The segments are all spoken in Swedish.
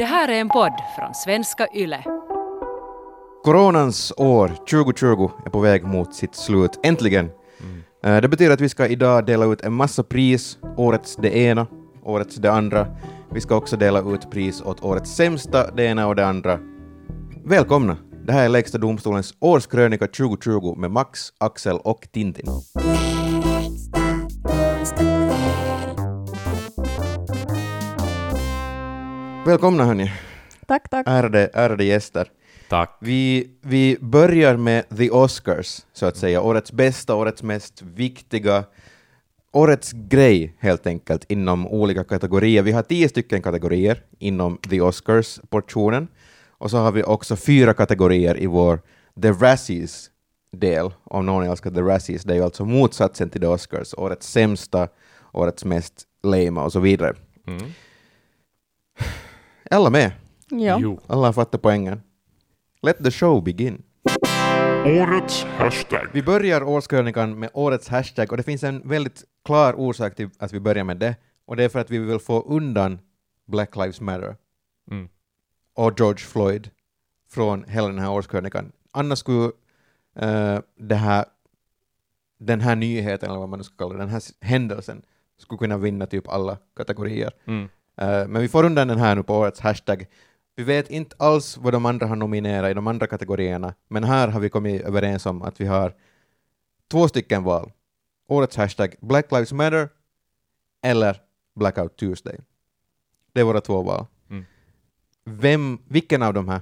Det här är en podd från svenska YLE. Coronans år 2020 är på väg mot sitt slut, äntligen. Eh, Det betyder att vi ska idag dela ut en massa pris, årets det ena, årets det andra. Vi ska också dela ut pris åt årets sämsta, det ena och det andra. Välkomna! Det här är Lägsta domstolens årskrönika 2020 med Max, Axel och Tintin. Välkomna hörni, Tack, tack. ärade, ärade gäster. Tack. Vi, vi börjar med the Oscars, så att säga. Årets bästa, årets mest viktiga, årets grej helt enkelt inom olika kategorier. Vi har tio stycken kategorier inom the Oscars-portionen. Och så har vi också fyra kategorier i vår The Razzies-del. Om någon älskar The Razzies, det är ju alltså motsatsen till the Oscars. Årets sämsta, årets mest lame och så vidare. Mm. Alla med? Ja. Jo. Alla har fattat poängen. Let the show begin. Årets hashtag. Vi börjar årskrönikan med årets hashtag och det finns en väldigt klar orsak till att vi börjar med det och det är för att vi vill få undan Black Lives Matter Mm. och George Floyd från hela den här årskrönikan. Annars skulle det här, den här nyheten, eller vad man nu ska kalla det, den här händelsen skulle kunna vinna typ alla kategorier. Mm. Eh, men vi får undan den här nu på årets hashtag. Vi vet inte alls vad de andra har nominerat i de andra kategorierna, men här har vi kommit överens om att vi har två stycken val. Årets hashtag Black Lives Matter eller Blackout Tuesday. Det är våra två val. Mm. Vem, vilken av de här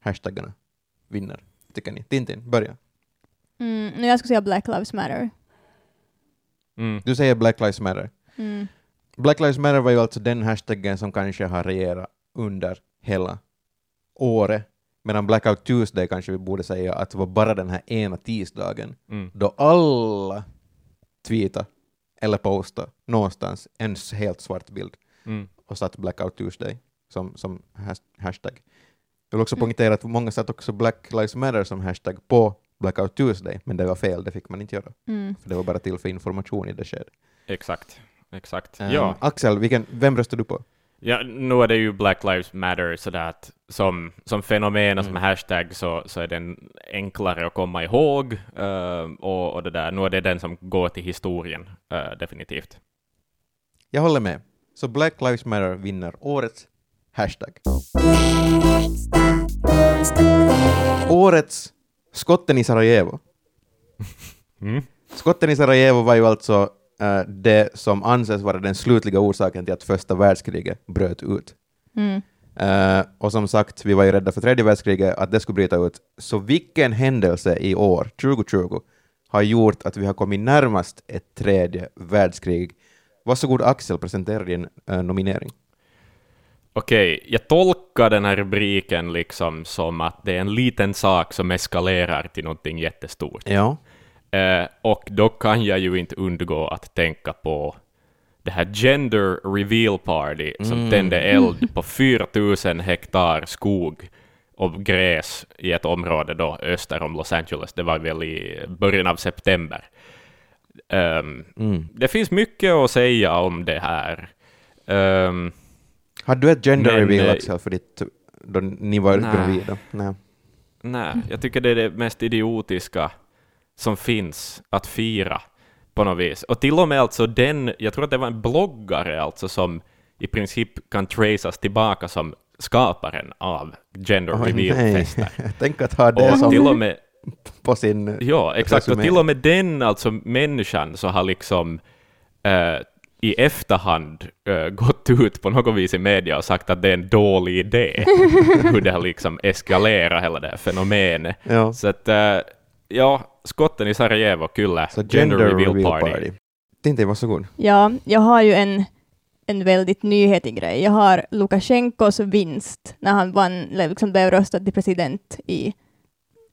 hashtaggarna vinner, tycker ni? Tintin, börja. Mm, nu jag skulle säga Black Lives Matter. Mm. Du säger Black Lives Matter. Mm. Black Lives Matter var ju alltså den hashtaggen som kanske har regerat under hela året, medan Blackout Tuesday kanske vi borde säga att det var bara den här ena tisdagen Mm. då alla tweetade eller postade någonstans en helt svart bild Mm. och satt Blackout Tuesday som, som has- hashtag. Jag vill också poängtera att många satt också Black Lives Matter som hashtag på Blackout Tuesday, men det var fel, det fick man inte göra, Mm. för det var bara till för information i det skedet. Exakt. Exakt. Um, Ja. Axel, vilken, vem röstar du på? ja, nu är det ju Black Lives Matter sådär att som, som fenomen och som Mm. hashtag så, så är den enklare att komma ihåg eh, och, och det där, nu är det den som går till historien eh, definitivt. Jag håller med. Så Black Lives Matter vinner årets hashtag. Årets skotten i Sarajevo. Mm. Skotten i Sarajevo var ju alltså eh, det som anses vara den slutliga orsaken till att första världskriget bröt ut. Mm. Eh, och som sagt, vi var ju rädda för tredje världskriget, att det skulle bryta ut. Så vilken händelse i år, 2020, har gjort att vi har kommit närmast ett tredje världskrig? Varsågod Axel, presentera din eh, nominering. Okej, jag tolkar den här rubriken liksom som att det är en liten sak som eskalerar till någonting jättestort. Ja. Eh, och då kan jag ju inte undgå att tänka på det här Gender Reveal Party som Mm. tände eld på 4000 hektar skog och gräs i ett område då öster om Los Angeles. Det var väl i början av september. Ehm, Mm. det finns mycket att säga om det här. Ehm, Har du ett gender Men, reveal, eh, Axel, för ditt, då ni var nej. gravida? Nej. Nej, jag tycker det är det mest idiotiska som finns att fira på något vis. Och till och med alltså den, jag tror att det var en bloggare alltså som i princip kan traceas tillbaka som skaparen av gender nej. reveal-fester. Tänk att ha det Och som till och med, på sin... ja exakt, och resumé. till och med den alltså människan så har liksom eh, i efterhand eh, gått ut på något vis i media och sagt att det är en dålig idé hur det har liksom eskalerat hela det här fenomenet. Ja. Så att, eh, ja, skotten i Sarajevo, kyllä. Så gender, reveal, party. Tintin, varsågod. Ja, jag har ju en, en väldigt nyhetig grej. Jag har Lukasjenkos vinst när han vann, liksom blev röstad till president i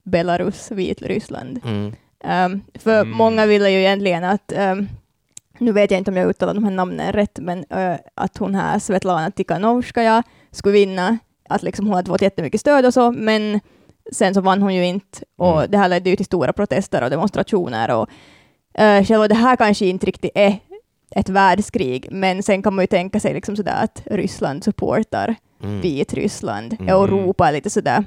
Belarus, Vitryssland. Mm. Um, för Mm. många ville ju egentligen att, um, nu vet jag inte om jag uttalar de här namnen rätt, men uh, att hon här, Svetlana Tikhanovskaja, skulle vinna, att liksom hon hade fått jättemycket stöd och så, men sen så vann hon ju inte, och Mm. det här ledde ju till stora protester och demonstrationer, och uh, själva det här kanske inte riktigt är ett världskrig, men sen kan man ju tänka sig liksom sådär att Ryssland supportar Mm. Vitryssland, Mm. Europa är lite sådär,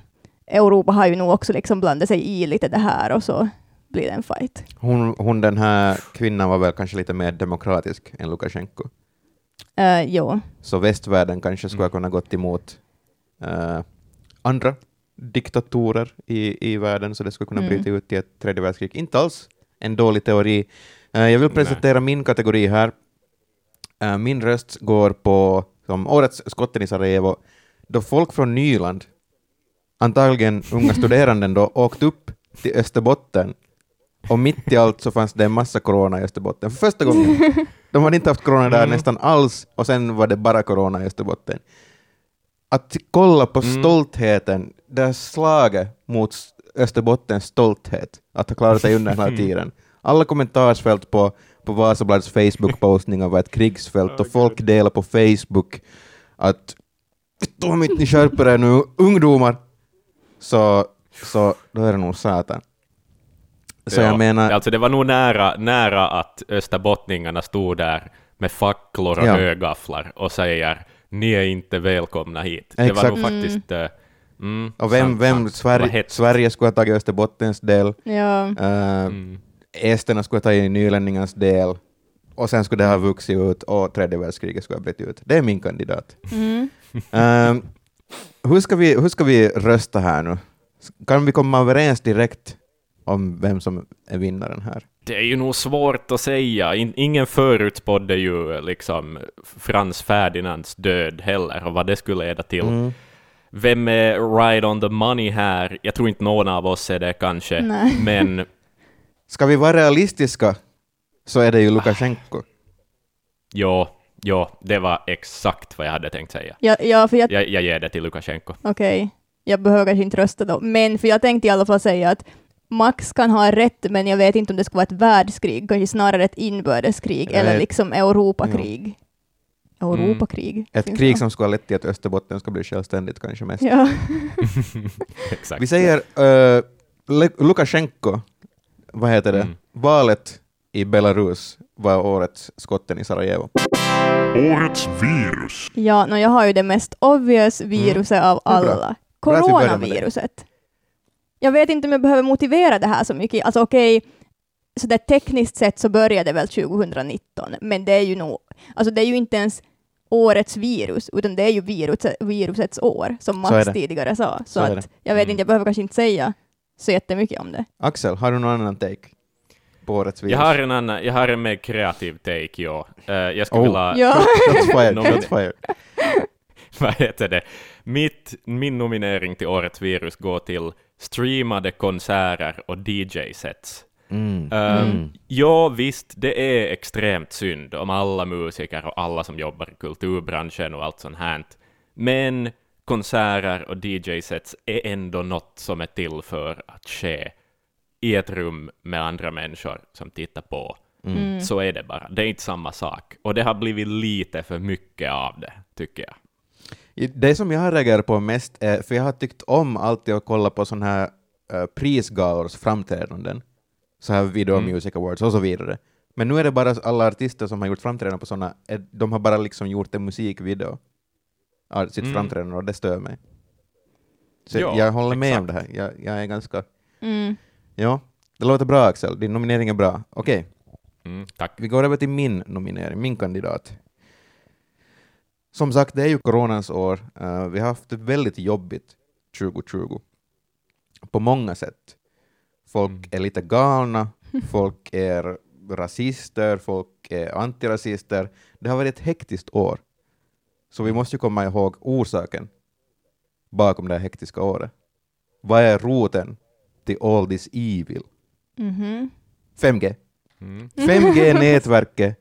Europa har ju nog också liksom blandat sig i lite det här och så blir det en fight. Hon, hon, den här kvinnan var väl kanske lite mer demokratisk än Lukasjenko. Uh, jo. Så västvärlden kanske skulle ha Mm. kunnat gått emot eh, andra diktatorer i, i världen, så det skulle kunna Mm. bryta ut i ett tredje världskrig. Inte alls en dålig teori. Eh, jag vill presentera min kategori här. Eh, min röst går på som årets skotten i Sarajevo, då folk från Nyland, antagligen unga studeranden då, åkt upp till Österbotten och mitt i allt så fanns det en massa corona i Österbotten. För första gången. De hade inte haft corona där Mm. nästan alls och sen var det bara corona i Österbotten. Att kolla på Mm. stoltheten, det här slaget mot Österbottens stolthet, att ha klarat sig undan den här tiden. Alla kommentarsfält på, på Vasabladets Facebook-postningar var ett krigsfält och folk delar på Facebook att de inte ni skärper er nu, ungdomar! Så, så då är det nog satan. Så Ja, jag menar, Alltså det var nog nära, nära att österbottningarna stod där med facklor och Ja. högafflar och säger ni är inte välkomna hit. Det var Exakt. nog faktiskt... eh, Mm, och vem, sant, vem sant. Sverige. Sverige skulle ha tagit Österbottens del, Ja. eh, Mm. esterna skulle ha tagit nylänningarnas del, och sen skulle det ha vuxit ut och tredje världskriget skulle ha brutit ut. Det är min kandidat. Mm. Ehm, hur, ska vi, hur ska vi rösta här nu? Kan vi komma överens direkt om vem som är vinnaren här? Det är ju nog svårt att säga. In, ingen förutspådde ju liksom Frans Ferdinands död heller och vad det skulle leda till. Mm. Vem är right on the money här? Jag tror inte någon av oss är det kanske, Nej. men Ska vi vara realistiska så är det ju Lukasjenko. jo, jo, det var exakt vad jag hade tänkt säga. Ja, ja, för jag Jag, jag ger det till Lukasjenko. Okej, jag behöver kanske inte rösta då, men för jag tänkte i alla fall säga att Max kan ha rätt, men jag vet inte om det ska vara ett världskrig, kanske snarare ett inbördeskrig eller liksom Europakrig. Europakrig? Ett Finns krig det? som skulle ha lett till att Österbotten ska bli självständigt kanske mest. Ja. Exakt. Vi säger uh, Lukasjenko, vad heter det? Mm. Valet i Belarus var årets skotten i Sarajevo. Årets virus. ja, no, jag har ju det mest obvious viruset av Det är bra. alla. Coronaviruset. Jag vet inte om jag behöver motivera det här så mycket. Alltså okej, så där tekniskt sett så började det väl 2019, men det är ju nog, alltså det är ju inte ens årets virus, utan det är ju viruset, virusets år, som Max tidigare sa. Så, Så att jag vet Mm. inte, jag behöver kanske inte säga så jättemycket om det. Axel, har du någon annan take på årets virus? Jag har en annan, jag har en mer kreativ take, ja. Eh, jag skulle Oh. vilja... Ja. Shots fired. vad heter det? Mitt, min nominering till årets virus går till streamade konserter och DJ-sets. Mm. Um, Mm. Ja, visst, det är extremt synd om alla musiker och alla som jobbar i kulturbranschen och allt sånt här. Men konserter och DJ-sets är ändå något som är till för att ske i ett rum med andra människor som tittar på. Mm. Så är det bara. Det är inte samma sak. Och det har blivit lite för mycket av det, tycker jag. Det som jag har reagerat på mest är, för jag har tyckt om alltid att kolla på sådana här uh, prisgalors framträdanden, så här Video Mm. Music Awards och så vidare. Men nu är det bara alla artister som har gjort framträdanden på sådana, de har bara liksom gjort en musikvideo av sitt Mm. framträdande och det stör mig. Så Ja, jag håller med om det här. Jag, jag är ganska... Mm. Ja, det låter bra Axel, din nominering är bra. Okej, Mm, tack. vi går över till min nominering, min kandidat. Som sagt, det är ju coronans år. Eh, vi har haft det väldigt jobbigt 2020. På många sätt. Folk Mm. är lite galna, folk är rasister, folk är antirasister. Det har varit ett hektiskt år. Så vi måste ju komma ihåg orsaken bakom det här hektiska året. Vad är roten till all this evil? Mhm. 5G. Mm. 5G-nätverket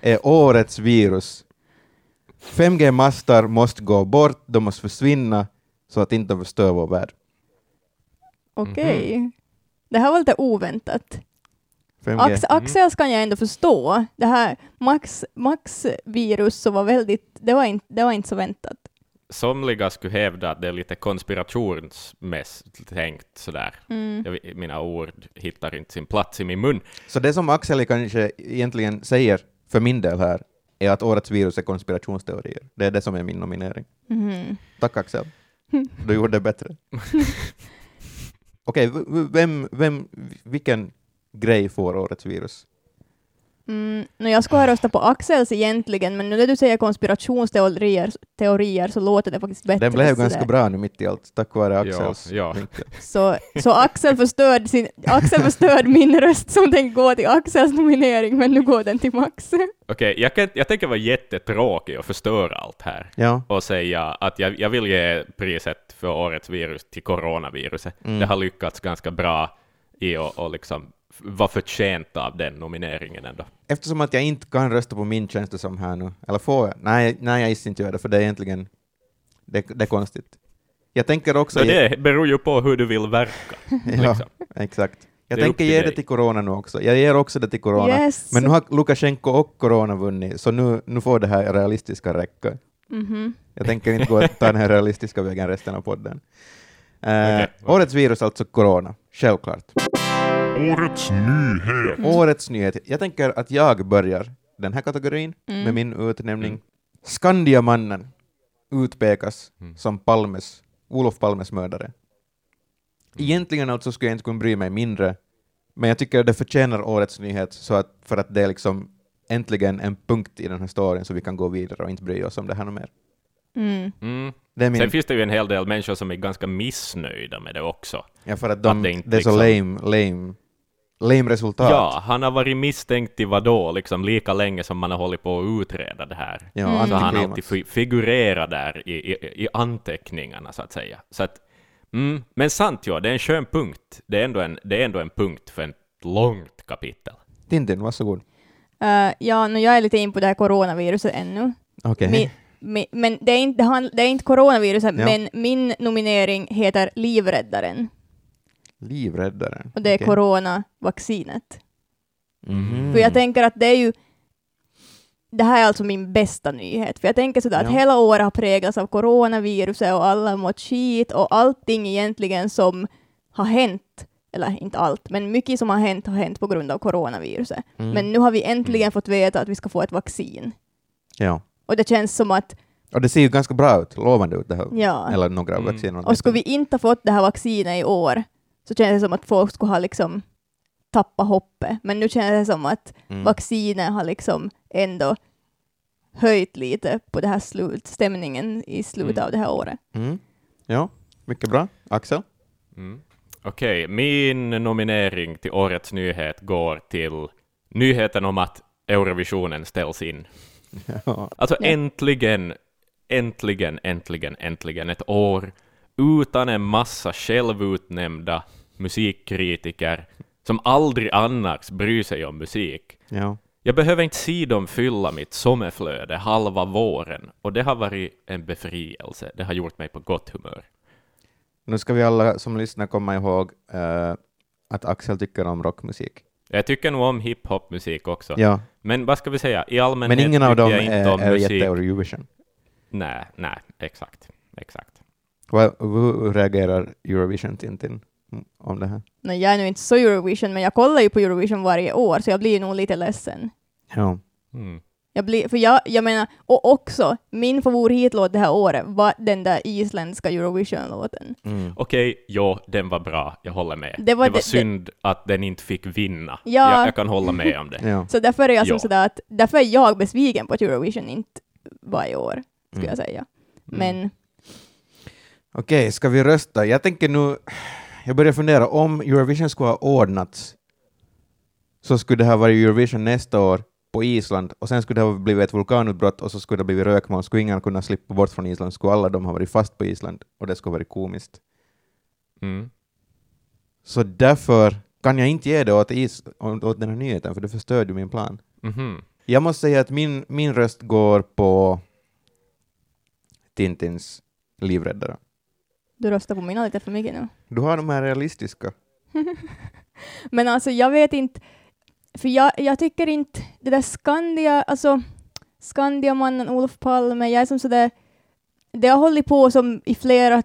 är årets virus. 5G-mastar måste gå bort, de måste försvinna så att inte de förstör vår värld. Okej. Mhm. Det här var lite oväntat. 5G. Ax Axels kan jag ändå förstå. Det här Max, Max virus så var väldigt, det var, inte, det var inte så väntat. Somliga skulle hävda att det är lite konspirationsmässigt tänkt sådär. Mm. Jag, mina ord hittar inte sin plats i min mun. Så det som Axel kanske egentligen säger, för min del här, är att årets virus är konspirationsteorier. Det är det som är min nominering. Mhm. Tack Axel. Du gjorde det bättre. Okej, okay, vem, vem, vilken grej får årets virus? Mm, no, jag skulle ha röstat på Axels egentligen, men nu när du säger konspirationsteorier teorier, så låter det faktiskt bättre. Den blev ganska bra nu mitt i allt, tack vare Ja, Axels ja. vinkel. Så, så Axel, förstörde sin, Axel förstörde min röst som den går till Axels nominering, men nu går den till Max. Okej, jag, kan- jag tänker vara jättetråkig och förstöra allt här Ja, och säga att jag, jag vill ge priset för årets virus till coronaviruset. Mm. Det har lyckats ganska bra i att och liksom vara förtjänt av den nomineringen ändå. eftersom att jag inte kan rösta på min det som här nu, eller får jag? Nej, nej jag gissar inte göra det, för det är egentligen det, det är konstigt. Jag tänker också... Så det beror ju på hur du vill verka. ja, liksom. exakt. Jag Det tänker ge dig. det till corona nu också. Jag ger också det till corona. Yes. Men nu har Lukasjenko och corona vunnit, så nu, nu får det här realistiska räcka. Mhm. Jag tänker inte gå ta den här realistiska vägen resten av podden. Eh, Okej. Årets virus alltså corona, självklart. Årets nyhet. Årets nyhet. Jag tänker att jag börjar den här kategorin Mm. med min utnämning. Skandiamannen utpekas Mm. som Palmes, Olof Palmes mördare. Egentligen alltså skulle jag inte kunna bry mig mindre, men jag tycker det förtjänar årets nyhet så att, för att det är liksom äntligen en punkt i den här storyn så vi kan gå vidare och inte bry oss om det här något mer. Mm. Mm. Det är min, Sen finns det ju en hel del människor som är ganska missnöjda med det också. ja, för att de, att det, det inte är så liksom- lame, lame, lame resultat. Ja, han har varit misstänkt i vadå, liksom lika länge som man har hållit på att utreda det här. Ja, Mm. Så han alltid fi- figurerar där i, i, i anteckningarna, så att säga. Så att, mm, men sant, ja, det är en skön punkt. Det är ändå en, det är ändå en punkt för ett långt kapitel. Tintin, varsågod. Eh, ja, no, jag är lite in på det här coronaviruset ännu. Okej. Mi, mi, men det är inte, det är inte coronaviruset, Ja. men min nominering heter Livräddaren. Livräddaren. Och det är Okej. coronavaccinet. Mhm. För jag tänker att det är ju det här är alltså min bästa nyhet, för jag tänker sådär att Ja. hela året har präglats av coronaviruset och alla har mått skit och allting egentligen som har hänt, eller inte allt, men mycket som har hänt har hänt på grund av coronaviruset. Mm. Men nu har vi äntligen fått veta att vi ska få ett vaccin. Ja. Och det känns som att, Och det ser ju ganska bra ut, lovande ut det här. ja, Eller några Mm. vacciner. och skulle vi inte ha fått det här vaccinet i år så känns det som att folk skulle ha liksom tappat hoppet. Men nu känns det som att Mm. vaccinet har liksom ändå höjt lite på det här slut, stämningen i slutet Mm. av det här året. Mm. Ja, mycket bra. Axel? Mm. Okej, min nominering till årets nyhet går till nyheten om att Eurovisionen ställs in. Ja. Alltså Ja. äntligen, äntligen, äntligen, äntligen ett år utan en massa självutnämnda musikkritiker som aldrig annars bryr sig om musik. ja. Jag behöver inte se dem fylla mitt sommarflöde halva våren, och det har varit en befrielse. Det har gjort mig på gott humör. Nu ska vi alla som lyssnar komma ihåg eh, att Axel tycker om rockmusik. Jag tycker nog om hiphopmusik också. Ja, Men vad ska vi säga, i allmänhet men ingen av dem jag inte är, om är musik. jätte-Eurovision. Nej, nej, exakt. Exakt. Vad- Hur reagerar Eurovision Tintin om det här? Nej, jag är nu inte så Eurovision, men jag kollar ju på Eurovision varje år, så jag blir nog lite ledsen. Ja. Mm. Jag blir, för jag, jag menar, och också, min favoritlåt det här året var den där isländska Eurovision-låten. Mm. Okej, jo, den var bra, jag håller med. Det Det var var, det- synd att den inte fick vinna. Ja. Jag, jag kan hålla med om det. ja. Så därför är jag som Ja. sådär att, därför är jag besviken på att Eurovision inte varje år, skulle Mm. jag säga. Mm. Men Okej, ska vi rösta? Jag tänker nu, jag börjar fundera, om Eurovision skulle ha ordnats så skulle det ha varit Eurovision nästa år på Island och sen skulle det ha blivit ett vulkanutbrott och så skulle det blivit rökmoln, skulle ingen kunna slippa bort från Island, skulle alla de ha varit fast på Island och det skulle ha varit komiskt. Mm. Så därför kan jag inte ge det åt, is, åt den här nyheten, för det förstör ju min plan. Mhm. Jag måste säga att min, min röst går på Tintins livräddare. Du röstar på mina lite för mycket nu. Du har de här realistiska. Men alltså jag vet inte, för jag, jag tycker inte, det där Skandia, alltså Skandiamannen Olof Palme, jag är som sådär, det har hållit på som i flera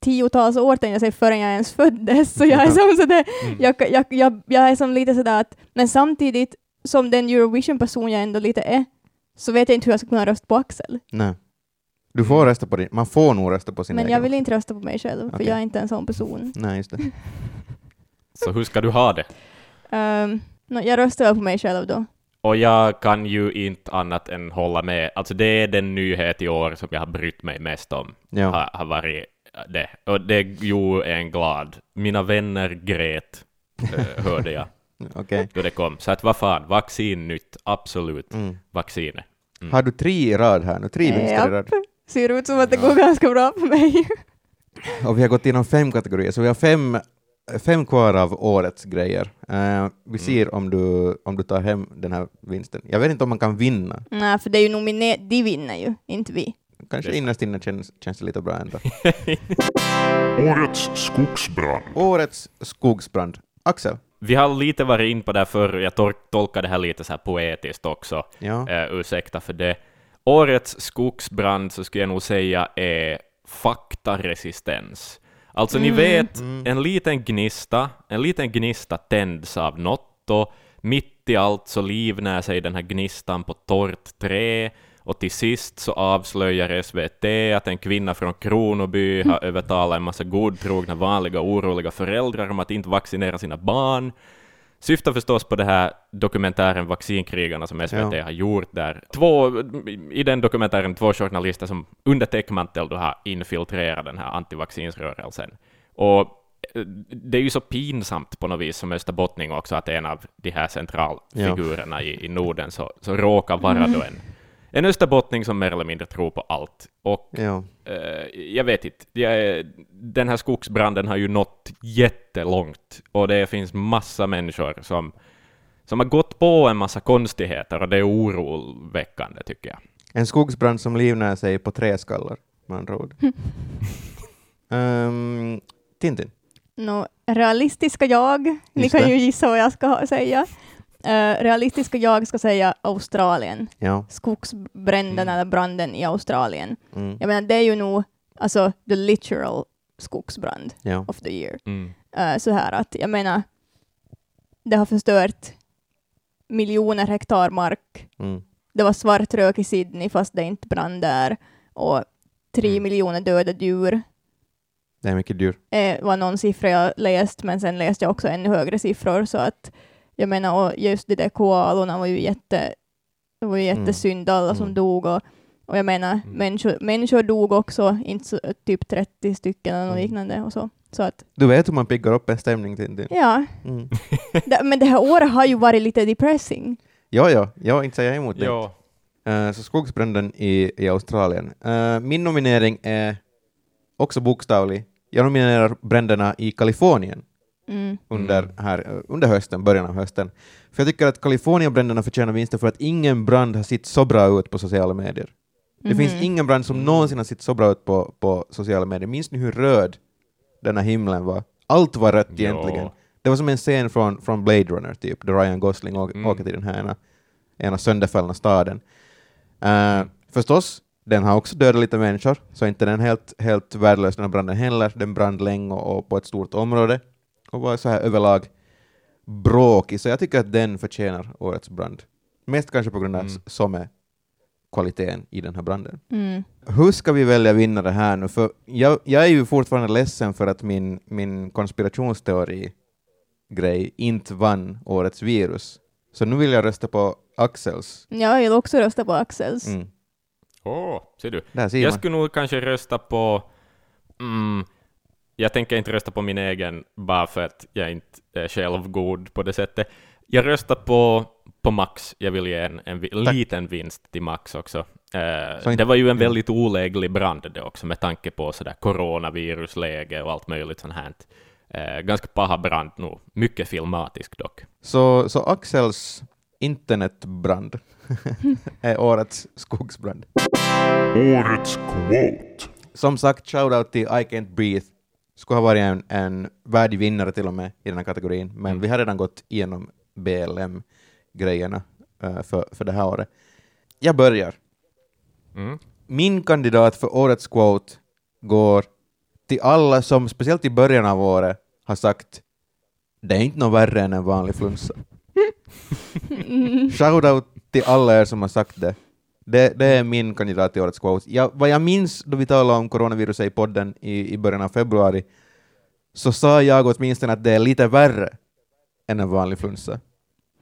tiotals år tänkte jag säga, förrän jag ens föddes, så jag är som sådär, Mm. jag, jag, jag, jag är som lite sådär att, men samtidigt som den Eurovision-person jag ändå lite är, så vet jag inte hur jag ska kunna rösta på Axel. Nej. Du får rösta på din, man får nog rösta på sin Men egen. jag vill inte rösta på mig själv, för Okej. jag är inte en sån person. Nej, just det. Så hur ska du ha det? Um, no, jag röstar väl på mig själv då. Och jag kan ju inte annat än hålla med. Alltså det är den nyhet i år som jag har brytt mig mest om. Ja. Har, har varit det. Och det gjorde en glad. Mina vänner grät, eh, hörde jag Okej. då det kom. Så att vad fan, vaccin nytt, absolut. Mm. Vaccinet. Mm. Har du tre i rad här nu? Tre vinster i rad. Japp. Ser ut som att det går ganska bra för mig. Och vi har gått igenom fem kategorier, så vi har fem, fem kvar av årets grejer. Eh, vi ser om, du, om du tar hem den här vinsten. Jag vet inte om man kan vinna. Nej, för det är ju nominerat, de vinner ju, inte vi. Kanske innerst inne känns, känns det lite bra ändå. Årets skogsbrand. Årets skogsbrand. Axel? Vi har lite varit in på det här förr, jag tolkar det här lite så här poetiskt också. Ja. Eh, ursäkta för det. Årets skogsbrand så skulle jag nog säga är faktaresistens. Alltså ni Mm. vet, Mm. en liten gnista, en liten gnista tänds av något och mitt i allt så livnär sig den här gnistan på torrt trä och till sist så avslöjar SVT att en kvinna från Kronoby har övertalat en massa godtrogna, vanliga, oroliga föräldrar om att inte vaccinera sina barn. Syftar förstås på det här dokumentären Vaccinkrigarna som SVT Ja. har gjort där. Två, I den dokumentären två journalister som under täckmantel då har infiltrerat den här antivaccinsrörelsen. Och eh, det är ju så pinsamt på något vis som österbottning också att en av de här centralfigurerna i, i Norden så, så råkar vara då en, en österbottning som mer eller mindre tror på allt. Och ja. Eh, jag vet inte. Jag, är- den här skogsbranden har ju nått jättelångt och det finns massa människor som, som har gått på en massa konstigheter och det är oroväckande tycker jag. En skogsbrand som livnär sig på träskallar, med andra ord. um, Tintin? No, realistiska jag, ni Just kan det. ju gissa vad jag ska ha- säga. Eh, realistiska jag ska säga Australien. Ja. Skogsbränden eller branden i Australien. Mm. Jag menar, det är ju nog alltså the literal skogsbrand ja. of the year. Mm. Eh, så här att, jag menar, det har förstört miljoner hektar mark. Mm. Det var svart rök i Sydney fast det inte brann där. Och tre Mm. miljoner döda djur Det är mycket dyrt. eh, var någon siffra jag läst, men sen läste jag också ännu högre siffror. Så att jag menar, och just de där koalorna var ju jätte, det var ju Mm. jättesynd, alla som Mm. dog. Och, och jag menar, Mm. människor, människor dog också, inte så, typ 30 stycken eller något Mm. liknande. Och så. så att, Du vet hur man piggar upp en stämning, Tintin. ja. Mm. Det, men det här året har ju varit lite depressing. Ja, ja, ja, inte säger jag emot det. Ja. Eh, så skogsbranden i, i Australien. Eh, min nominering är också bokstavlig. Jag nominerar bränderna i Kalifornien Mm. under, Mm. här, under hösten, början av hösten. För jag tycker att Kalifornienbränderna förtjänar vinster för att ingen brand har sett så bra ut på sociala medier. Det Mhm. finns ingen brand som Mm. någonsin har sett så bra ut på, på sociala medier. Minns ni hur röd den här himlen var? Allt var rött egentligen. Ja. Det var som en scen från, från Blade Runner, typ, där Ryan Gosling Mm. åker till den här ena, ena sönderfallna staden. Uh, förstås, den har också dödat lite människor, så inte den helt, helt värdelös den här branden heller. Den brann länge och, och på ett stort område och var så här överlag bråkig, så jag tycker att den förtjänar årets brand. Mest kanske på grund av Mm. som är kvaliteten i den här branden. Mm. Hur ska vi välja vinnare här nu? För jag, jag är ju fortfarande ledsen för att min, min konspirationsteori-grej inte vann årets virus. Så nu vill jag rösta på Axels. Ja, jag vill också rösta på Axels. Mm. Åh, ser du. Ser Jag man. skulle nog kanske rösta på... Mm, jag tänker inte rösta på min egen bara för att jag inte är självgod på det sättet. Jag röstar på, på Max. Jag vill ge en, en liten vinst till Max också. Eh, det var ju en väldigt oläglig brand det också med tanke på sådär coronavirusläge och allt möjligt sånt här. Eh, ganska paha brand nog. Mycket filmatisk dock. Så, så Axels internetbrand är årets skogsbrand. Årets quote. Som sagt, shoutout till I Can't Breathe. Skulle ha varit en, en värdig vinnare till och med i den här kategorin, men Mm. vi har redan gått igenom BLM-grejerna eh, för, för det här året. Jag börjar. Mm. Min kandidat för årets quote går till alla som, speciellt i början av året, har sagt det är inte något värre än en vanlig flunsa. Shoutout till alla er som har sagt det. Det, det är min kandidat till årets quote. Jag, vad jag minns då vi talade om coronaviruset i podden i, i början av februari, så sa jag åtminstone att det är lite värre än en vanlig flunsa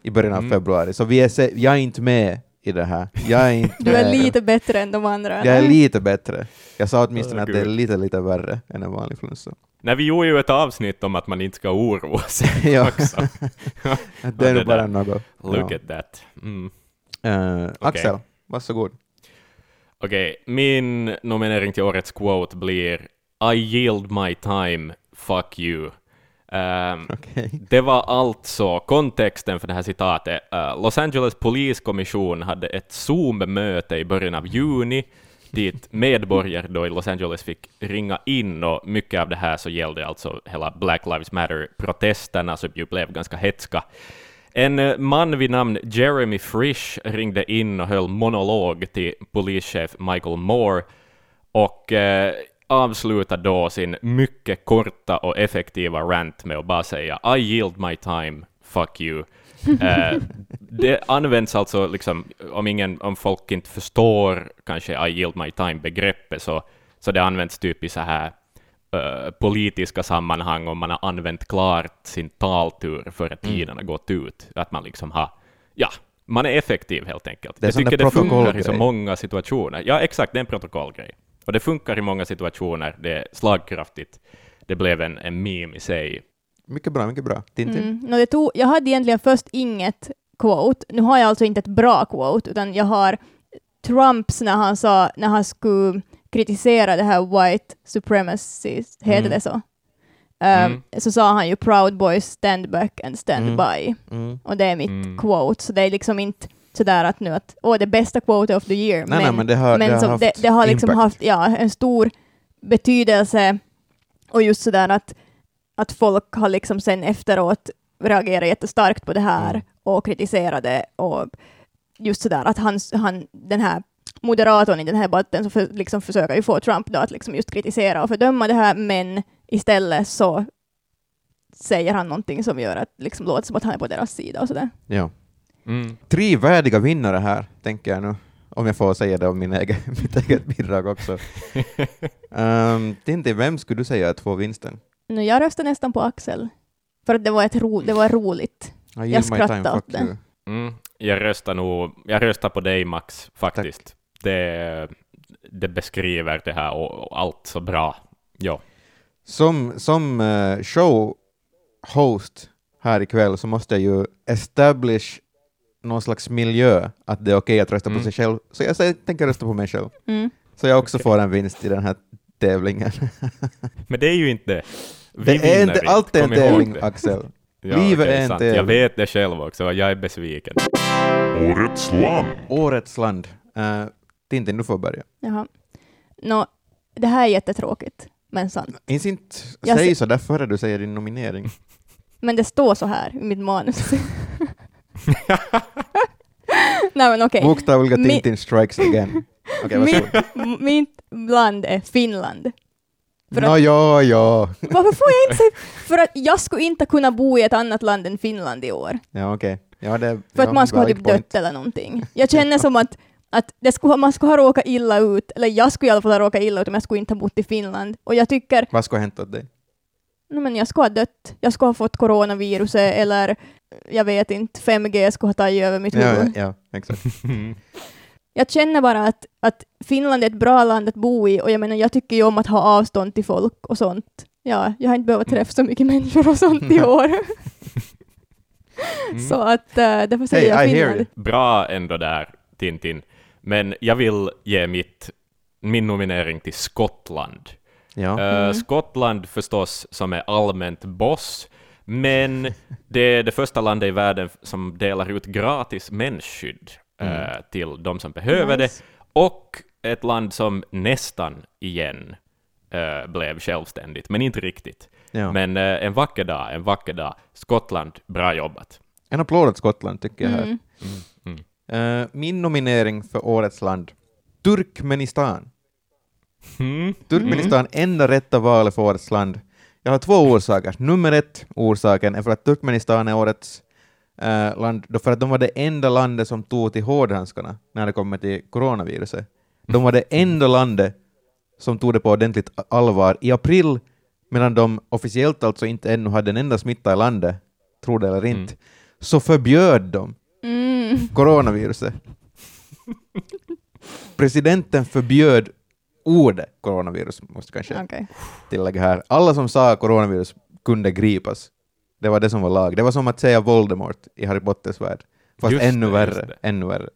i början av Mm. februari. Så vi är, se- jag är inte med i det här. Jag är inte Du är med. lite bättre än de andra. Jag är lite bättre. Jag sa åtminstone Åh, att det är lite, lite värre än en vanlig flunsa. Nej, vi gjorde ju ett avsnitt om att man inte ska oroa sig Ja. också. Det är det nog bara där. något. Look Ja. at that. Mm. Eh, Axel, varsågod. Okej, min nominering till årets quote blir I yield my time, fuck you. Ehm, Okej. Det var alltså kontexten för det här citatet. Eh, Los Angeles poliskommission hade ett Zoom-möte i början av juni dit medborgare då i Los Angeles fick ringa in och mycket av det här så gällde alltså hela Black Lives Matter-protesterna som ju blev ganska hetska. En eh, man vid namn Jeremy Frisch ringde in och höll monolog till polischef Michael Moore och eh, avslutade då sin mycket korta och effektiva rant med att bara säga I yield my time, fuck you. Eh, det används alltså, liksom, om, ingen, om folk inte förstår kanske I yield my time-begreppet, så, så det används typ i så här eh, politiska sammanhang om man har använt klart sin taltur före tiden har gått ut. Att man liksom har, ja, man är effektiv helt enkelt. Det är Jag tycker det funkar i så många situationer. Ja, exakt, det är en protokollgrej. Och det funkar i många situationer, det är slagkraftigt. Det blev en, en meme i sig. Mycket bra, mycket bra. Tintin? Mm. No, det tog, jag hade egentligen först inget quote. Nu har jag alltså inte ett bra quote, utan jag har Trumps när han sa, när han skulle kritisera det här white supremacy, heter Mm. det så? Um, Mm. Så sa han ju Proud Boys stand back and stand Mm. by. Mm. Och det är mitt Mm. quote, så det är liksom inte sådär att nu att åh, det bästa quote of the year. Nej, men nej, men det har, men det har haft det, det har liksom haft ja, en stor betydelse och just sådär att, att folk har liksom sen efteråt reagerat jättestarkt på det här Mm. och kritiserat det och just sådär att han, han, den här moderatorn i den här debatten så för, liksom försöker ju få Trump då att liksom just kritisera och fördöma det här men istället så säger han någonting som gör att liksom låter som att han är på deras sida och sådär. Ja. Mm. Tre värdiga vinnare här, tänker jag nu. Om jag får säga det om min egen, mitt eget bidrag också. um, Tintin, vem skulle du säga är två vinsten? Nu, jag röstar nästan på Axel. För att det var, ett ro, det var roligt. Skrattar time, åt det. Mm. Jag röstar nog, jag röstar på dig Max, faktiskt. Det, det beskriver det här och, och allt så bra. Ja. Som, som uh, showhost här ikväll så måste jag ju establish någon slags miljö att det är okej att rösta Mm. på sig själv. Så jag säger, tänker rösta på mig själv. Mm. Så jag också får en vinst i den här tävlingen. Men det är ju inte det. Vi det är inte alltid en Kom ihåg tävling. Axel. Ja, Livet okej, är en tävling. Jag vet det själv också, jag är besviken. Årets land. Årets land. Uh, Tintin, du får börja. Jaha. Nå, det här är jättetråkigt, men sant. Minns inte, Jag säg se- så där före du säger din nominering. Men det står så här i mitt manus. Nej men okej. Bokstavliga Mi- Tintin strikes again. Okej, varsågod. mitt land är Finland. För att- Nå, ja, ja. Varför får jag inte säga... För att jag skulle inte kunna bo i ett annat land än Finland i år. Ja, okej. Ja, det, För ja, att man skulle ha valid typ point. dött eller någonting. Jag känner som att, att det skulle, man skulle ha råkat illa ut, eller jag skulle i alla fall ha råkat illa ut om jag skulle inte ha bott i Finland. Och jag tycker, Vad skulle ha hänt åt dig? no, men jag skulle ha dött. Jag skulle ha fått coronaviruset eller jag vet inte, 5G skulle ha tagit över mitt huvud. ja, ja, exakt. Jag känner bara att, att Finland är ett bra land att bo i och jag menar, jag tycker ju om att ha avstånd till folk och sånt. Ja, jag har inte behövt träffa så mycket människor och sånt i år. Så att uh, därför säger jag Hey, hear Finland. Bra ändå där, Tintin. Men jag vill ge mitt, min nominering till Skottland. Ja. Eh, Mm. Skottland förstås som är allmänt boss, men det är det första landet i världen som delar ut gratis mensskydd eh, Mm. till de som behöver Nice. det, och ett land som nästan igen eh, blev självständigt, men inte riktigt. ja. Men en vacker dag, en vacker dag. Skottland, bra jobbat. En applåd åt Skottland, tycker jag. Här. Mm. Eh, min nominering för Årets land, Turkmenistan. Mm. Turkmenistan, enda rätta valet för Årets land. Jag har två orsaker. Nummer ett, orsaken är för att Turkmenistan är årets eh, land, då för att de var det enda landet som tog till hårdhandskarna när det kommer till coronaviruset. De var det enda landet som tog det på ordentligt allvar i april, medan de officiellt alltså inte ännu hade en enda smitta i landet, tro det eller inte, så förbjöd de Mm. coronaviruset. Presidenten förbjöd ordet coronavirus, måste kanske Okej. tillägga här. Alla som sa coronavirus kunde gripas. Det var det som var lag. Det var som att säga Voldemort i Harry Potters värld. Fast Just ännu det, värre. Ännu värre.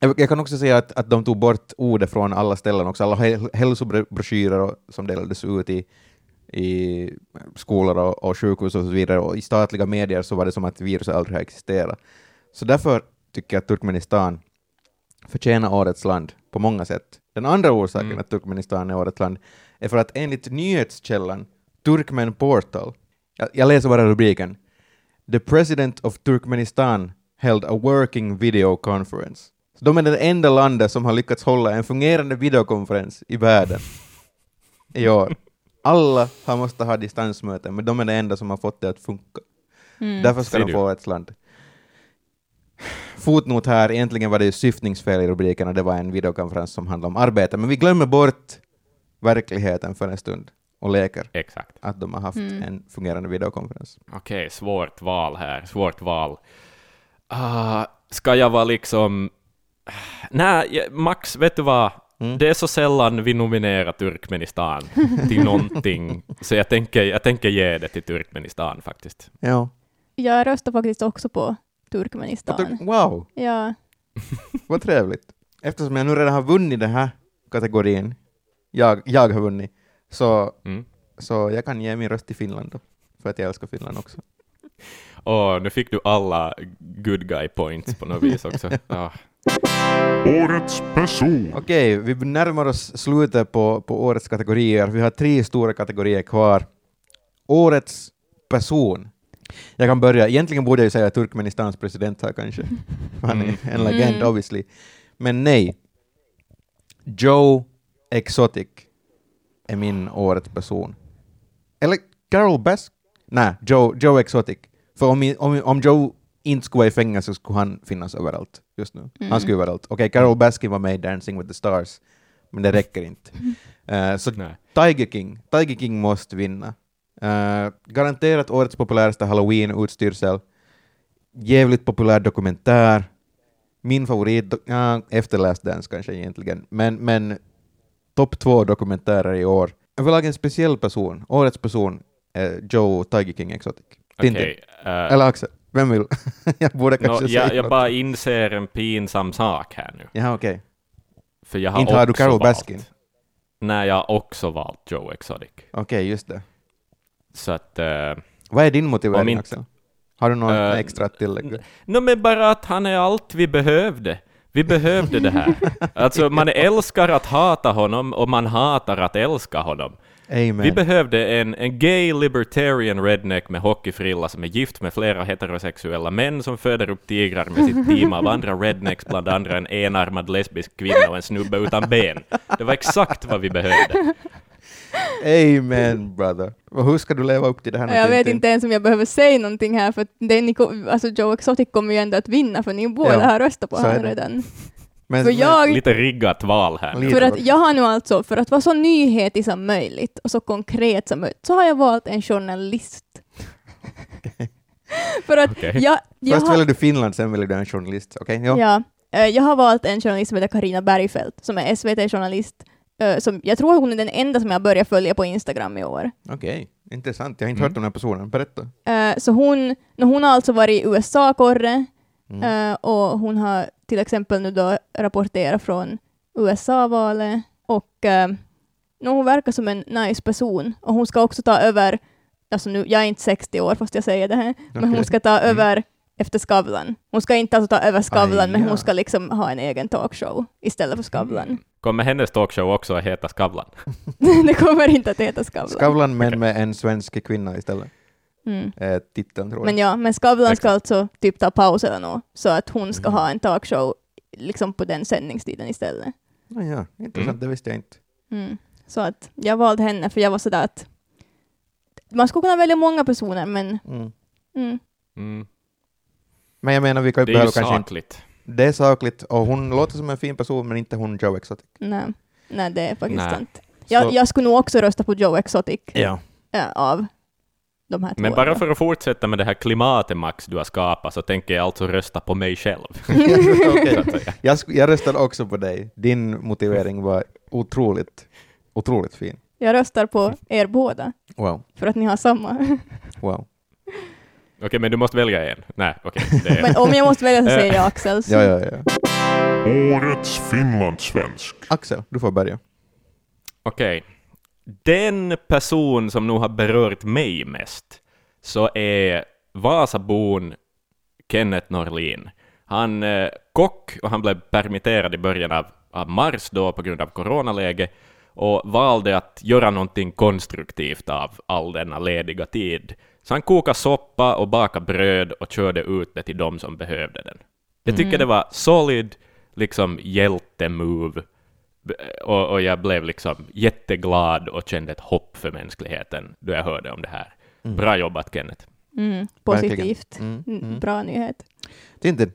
Jag, kan också säga att, att de tog bort ordet från alla ställen också. Alla häl- hälsobroschyrer som delades ut i, i skolor och, och sjukhus och så vidare och i statliga medier så var det som att viruset aldrig har existerat. Så därför tycker att Turkmenistan förtjänar årets land på många sätt. Den andra orsaken Mm. att Turkmenistan är årets land är för att enligt nyhetskällan Turkmen Portal, jag, jag läser bara rubriken, The President of Turkmenistan held a working video conference. Så de är det enda landet som har lyckats hålla en fungerande videokonferens i världen i år. Alla har måste ha distansmöten, men de är det enda som har fått det att funka. Mm. Därför ska Ser de få ett land. Fotnot här, egentligen var det ju syftningsfel i rubriken och det var en videokonferens som handlade om arbete, men vi glömmer bort verkligheten för en stund och leker Exakt. att de har haft Mm. en fungerande videokonferens. Okej, svårt val här. Svårt val. Ah, ska jag vara liksom... Nej, Max, vet du vad? Mm. Det är så sällan vi nominerar Turkmenistan till någonting, så jag tänker, jag tänker ge det till Turkmenistan faktiskt. Ja. Jag röstar faktiskt också på Turkmenistan. Tur- Wow, Ja. vad trevligt. Eftersom jag nu redan har vunnit den här kategorin, jag, jag har vunnit, så, Mm. så jag kan ge min röst till Finland då, för att jag älskar Finland också. Och nu fick du alla good guy points på något vis också. Ah. Årets person. Okej, vi närmar oss slutet på, på årets kategorier. Vi har tre stora kategorier kvar. Årets person. Jag kan börja. Egentligen borde jag ju säga Turkmenistans president här kanske. Han är en legend Mm. obviously. Men nej. Joe Exotic är min årets person. Eller Carol Bask? Nej, Joe, Joe Exotic. För om, om, om Joe inte skulle vara i fängelse så skulle han finnas överallt just nu. Han Mm. skulle överallt. Okej, Carol Baskin var med i Dancing with the Stars, men det räcker inte. Eh, så Nej. Tiger King, Tiger King måste vinna. Eh, garanterat årets populäraste halloween-utstyrsel. Jävligt populär dokumentär. Min favorit, ja, efter Last Dance kanske egentligen, men, men topp två dokumentärer i år. Överlag en speciell person, årets person, är Joe Tiger King Exotic. Tintin. Eh, Eller Axel, vem vill? jag borde kanske nå, säga jag, jag bara inser en pinsam sak här nu. Jaha, okej. För jag har Inte har du Carol Baskin? Nej, jag har också valt Joe Exotic. Okej, just det. Så att... eh, Vad är din motivering, inte- Axel? Har du något Eh, extra att tillägga? No, men bara att han är allt vi behövde. Vi behövde det här. Alltså, man älskar att hata honom och man hatar att älska honom. Amen. Vi behövde en, en gay libertarian redneck med hockeyfrilla som är gift med flera heterosexuella män som föder upp tigrar med sitt team av andra rednecks, bland andra en enarmad lesbisk kvinna och en snubbe utan ben. Det var exakt vad vi behövde. Amen, brother. Och hur ska du leva upp till det här? Jag vet inte ens om jag behöver säga någonting här, för det ni, alltså Joe Exotic kommer ju ändå att vinna, för ni båda Ja, har röstat på honom redan. Men, För jag, Lite riggat val här. Lite för att jag har nu alltså, för att vara så nyhetig som möjligt och så konkret som möjligt, så har jag valt en journalist. för att Okej. jag, jag Först har, väljer du Finland, sen väljer du en journalist. Okej? Ja. Ja, eh, jag har valt en journalist som heter Karina Bergfeldt, som är SVT-journalist. Eh, som, jag tror hon är den enda som jag börjar följa på Instagram i år. Okej, intressant. Jag har inte Mm. hört om den här personen. Berätta. Eh, så hon, hon har alltså varit i USA, Korre, Mm. eh, och hon har till exempel nu då rapporterat från USA-valet. Och uh, hon verkar som en nice person. Och hon ska också ta över, alltså nu, jag är inte 60 år fast jag säger det här, men hon ska ta över efter Skavlan. Hon ska inte alltså ta över Skavlan, Aj, men ja. hon ska liksom ha en egen talkshow istället för Skavlan. Kommer hennes talkshow också att heta Skavlan? det kommer inte att heta Skavlan. Skavlan men med en svensk kvinna istället. Mm. Eh, titeln tror jag. Men ja, men Skavlan ska Exakt. alltså typ ta paus eller något, så att hon ska Mm. ha en talkshow liksom på den sändningstiden istället. Ah, ja, intressant, Mm. det visste jag inte. Mm. Så att jag valde henne för jag var sådär att man skulle kunna välja många personer men Mm. Men jag menar, vi kan Det är ju kanske inte... sakligt. Det är sakligt, och hon låter som en fin person, men inte hon Joe Exotic. Nej, nej det är faktiskt Nej. sant. Jag, Så- jag skulle nog också rösta på Joe Exotic Ja. äh, av de här två. Men bara för att fortsätta med det här klimatet, Max, du har skapat, så tänker jag alltså rösta på mig själv. Okej. jag, sk- jag röstar också på dig. Din motivering var otroligt, otroligt fin. Jag röstar på er båda, Wow, för att ni har samma. wow. Okej, men du måste välja en. Nej, okej. är- Men om jag måste välja så säger jag Axels. Ja, ja, ja. Årets finlandssvensk. Axel, du får börja. Okej. Den person som nog har berört mig mest så är Vasabon Kenneth Norlin. Han är kock och han blev permitterad i början av, av mars då på grund av coronaläge och valde att göra någonting konstruktivt av all denna lediga tid. Så han kokade soppa och bakade bröd och körde ut det till de som behövde den. Jag tycker det var solid, liksom hjältemove och, och jag blev liksom jätteglad och kände ett hopp för mänskligheten då jag hörde om det här. Bra jobbat Kenneth. Mm, positivt. Mm, Mm, mm. Bra nyhet. Tintin.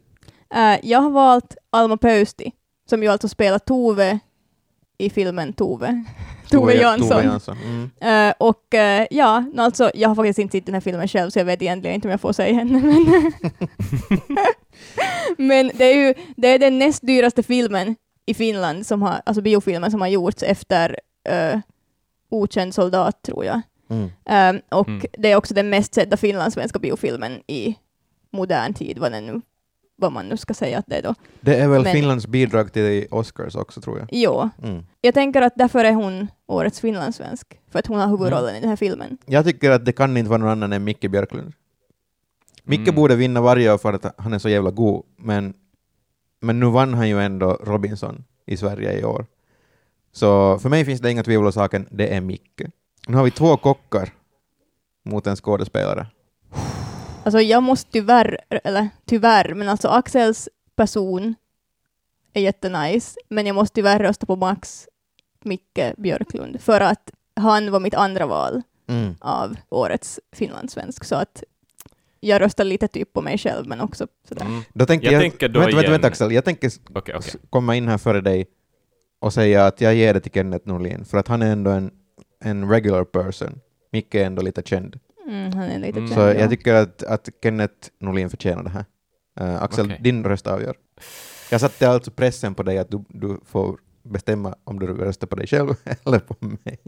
Äh, jag har valt Alma Pöysti, som ju alltså spelar Tove i filmen Tove. Tove Jansson. Jansson. Mm. Äh, och äh, ja, alltså, jag har faktiskt inte sett den här filmen själv, så jag vet egentligen inte om jag får säga henne. Men, men det är ju det är den näst dyraste filmen i Finland, som har, alltså biofilmen som har gjorts efter äh, Okänd soldat, tror jag. Mm. Och Mm. det är också den mest sedda finlandssvenska biofilmen i modern tid, vad, den nu, vad man nu ska säga att det är då. Det är väl Men- Finlands bidrag till Oscars också, tror jag. Jo, Mm. jag tänker att därför är hon årets finlandssvensk, för att hon har huvudrollen i den här filmen. Jag tycker att det kan inte vara någon annan än Micke Björklund. Micke Mm. borde vinna varje år för att han är så jävla god, men, men nu vann han ju ändå Robinson i Sverige i år. Så för mig finns det inga tvivel om saken, det är Micke. Nu har vi två kockar mot en skådespelare. Alltså jag måste tyvärr, eller tyvärr, men alltså Axels person är jättenice, men jag måste tyvärr rösta på Max Micke Björklund, för att han var mitt andra val Mm. av årets finlandssvensk, så att jag röstar lite typ på mig själv, men också sådär. Mm. Då tänker Jag jag, tänker då vänta, vänta, vänta Axel, jag tänker okej. s- komma in här före dig och säga att jag ger det till Kenneth Norlin, för att han är ändå en, en regular person. Micke är ändå lite känd. Mm, han är lite Mm. Så ja. jag tycker att, att Kenneth Norlin förtjänar det här. Uh, Axel, Okej. din röst avgör. Jag satte alltså pressen på dig att du, du får bestämma om du röstar på dig själv eller på mig.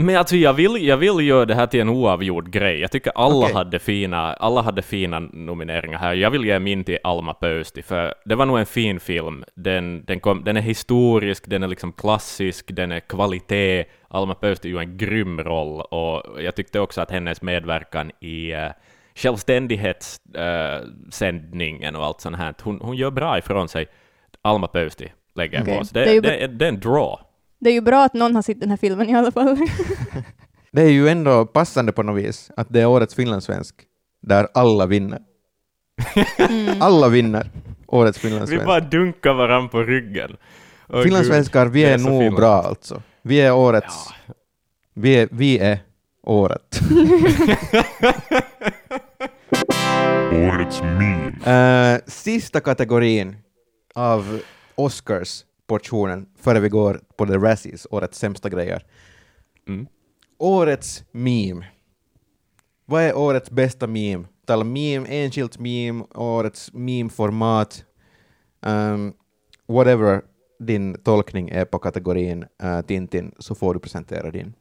Men alltså jag vill, jag vill göra det här till en oavgjord grej. Jag tycker alla, Okej. hade, fina, alla hade fina nomineringar här. Jag vill ge min till Alma Pöysti, för det var nog en fin film. Den, den, kom, den är historisk, den är liksom klassisk, den är kvalitet. Alma Pöysti gör en grym roll, och jag tyckte också att hennes medverkan i uh, självständighetssändningen och allt sånt här, hon, hon gör bra ifrån sig. Alma Pöysti lägger jag Okej. på. Så Det är det, det, det är en draw. Det är ju bra att någon har sett den här filmen i alla fall. Det är ju ändå passande på något vis att det är årets finlandssvensk där alla vinner. Mm. Alla vinner årets Vi finlandssvensk. bara dunkar varandra på ryggen. Åh, Finlandssvenskar, vi är är, nog Finland. bra alltså. Vi är årets... Vi, är, vi är året. Årets meme. Eh, sista kategorin av Oscars-portionen före vi går på The Razzies, årets sämsta grejer. Mm. Årets meme. Vad är årets bästa meme? Tala meme, enskilt meme, årets meme-format. Um, whatever din tolkning är på kategorin uh, Tintin så får du presentera din.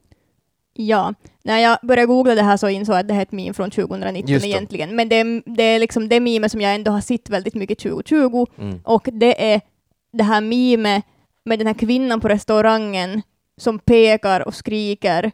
Ja, när jag började googla det här så insåg jag att det här är ett meme från 2019 Just det. egentligen. Men det, är- det är liksom det meme som jag ändå har sett väldigt mycket 2020 Mm. och det är det här meme med den här kvinnan på restaurangen som pekar och skriker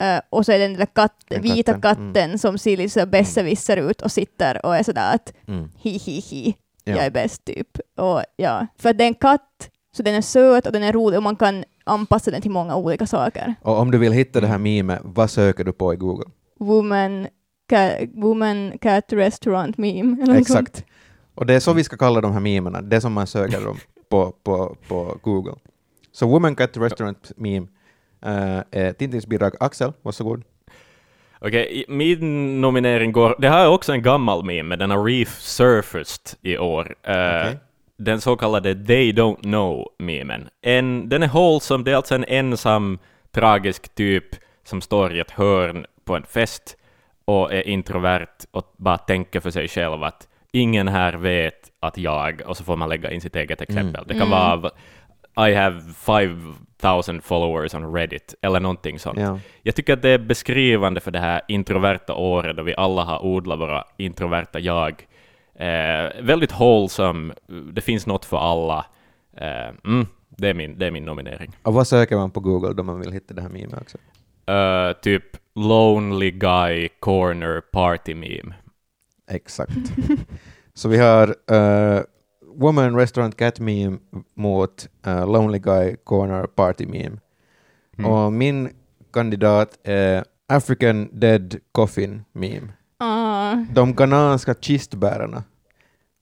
eh, och så är det den där katt, Den vita katten, katten som ser lite besserwisser ut och sitter och är sådär att Mm. hi hi hi, Ja. jag är bäst typ. Och, ja. För att det är en katt, så den är söt och den är rolig och man kan anpassa den till många olika saker. Och om du vill hitta det här memet, vad söker du på i Google? Woman, ca, woman cat restaurant meme. Något sånt. Exakt. Och det är så vi ska kalla de här memerna, det som man söker dem på, på, på Google. Så Woman Cat Restaurant Meme eh, är Tintins bidrag. Axel, varsågod. Okej, i- min nominering går... Det här är också en gammal meme, men den har resurfaced i år. Eh, Okej. Den så kallade They Don't Know-memen. En, den är wholesome, det är alltså en ensam tragisk typ som står i ett hörn på en fest och är introvert och bara tänker för sig själv att ingen här vet att jag, och så får man lägga in sitt eget exempel. Det kan vara I have 5000 followers on Reddit, eller någonting sånt. Ja. Jag tycker att det är beskrivande för det här introverta året då vi alla har odlat våra introverta jag. Eh, väldigt wholesome, det finns något för alla. Eh, mm, det, är min, det är min nominering. Och vad söker man på Google då man vill hitta det här memet också? Eh, typ Lonely Guy Corner Party Meme. Exakt. Så vi har uh, Woman Restaurant Cat Meme mot uh, Lonely Guy Corner Party Meme. Och min kandidat är African Dead Coffin Meme. Ah, De ghananska kistbärarna.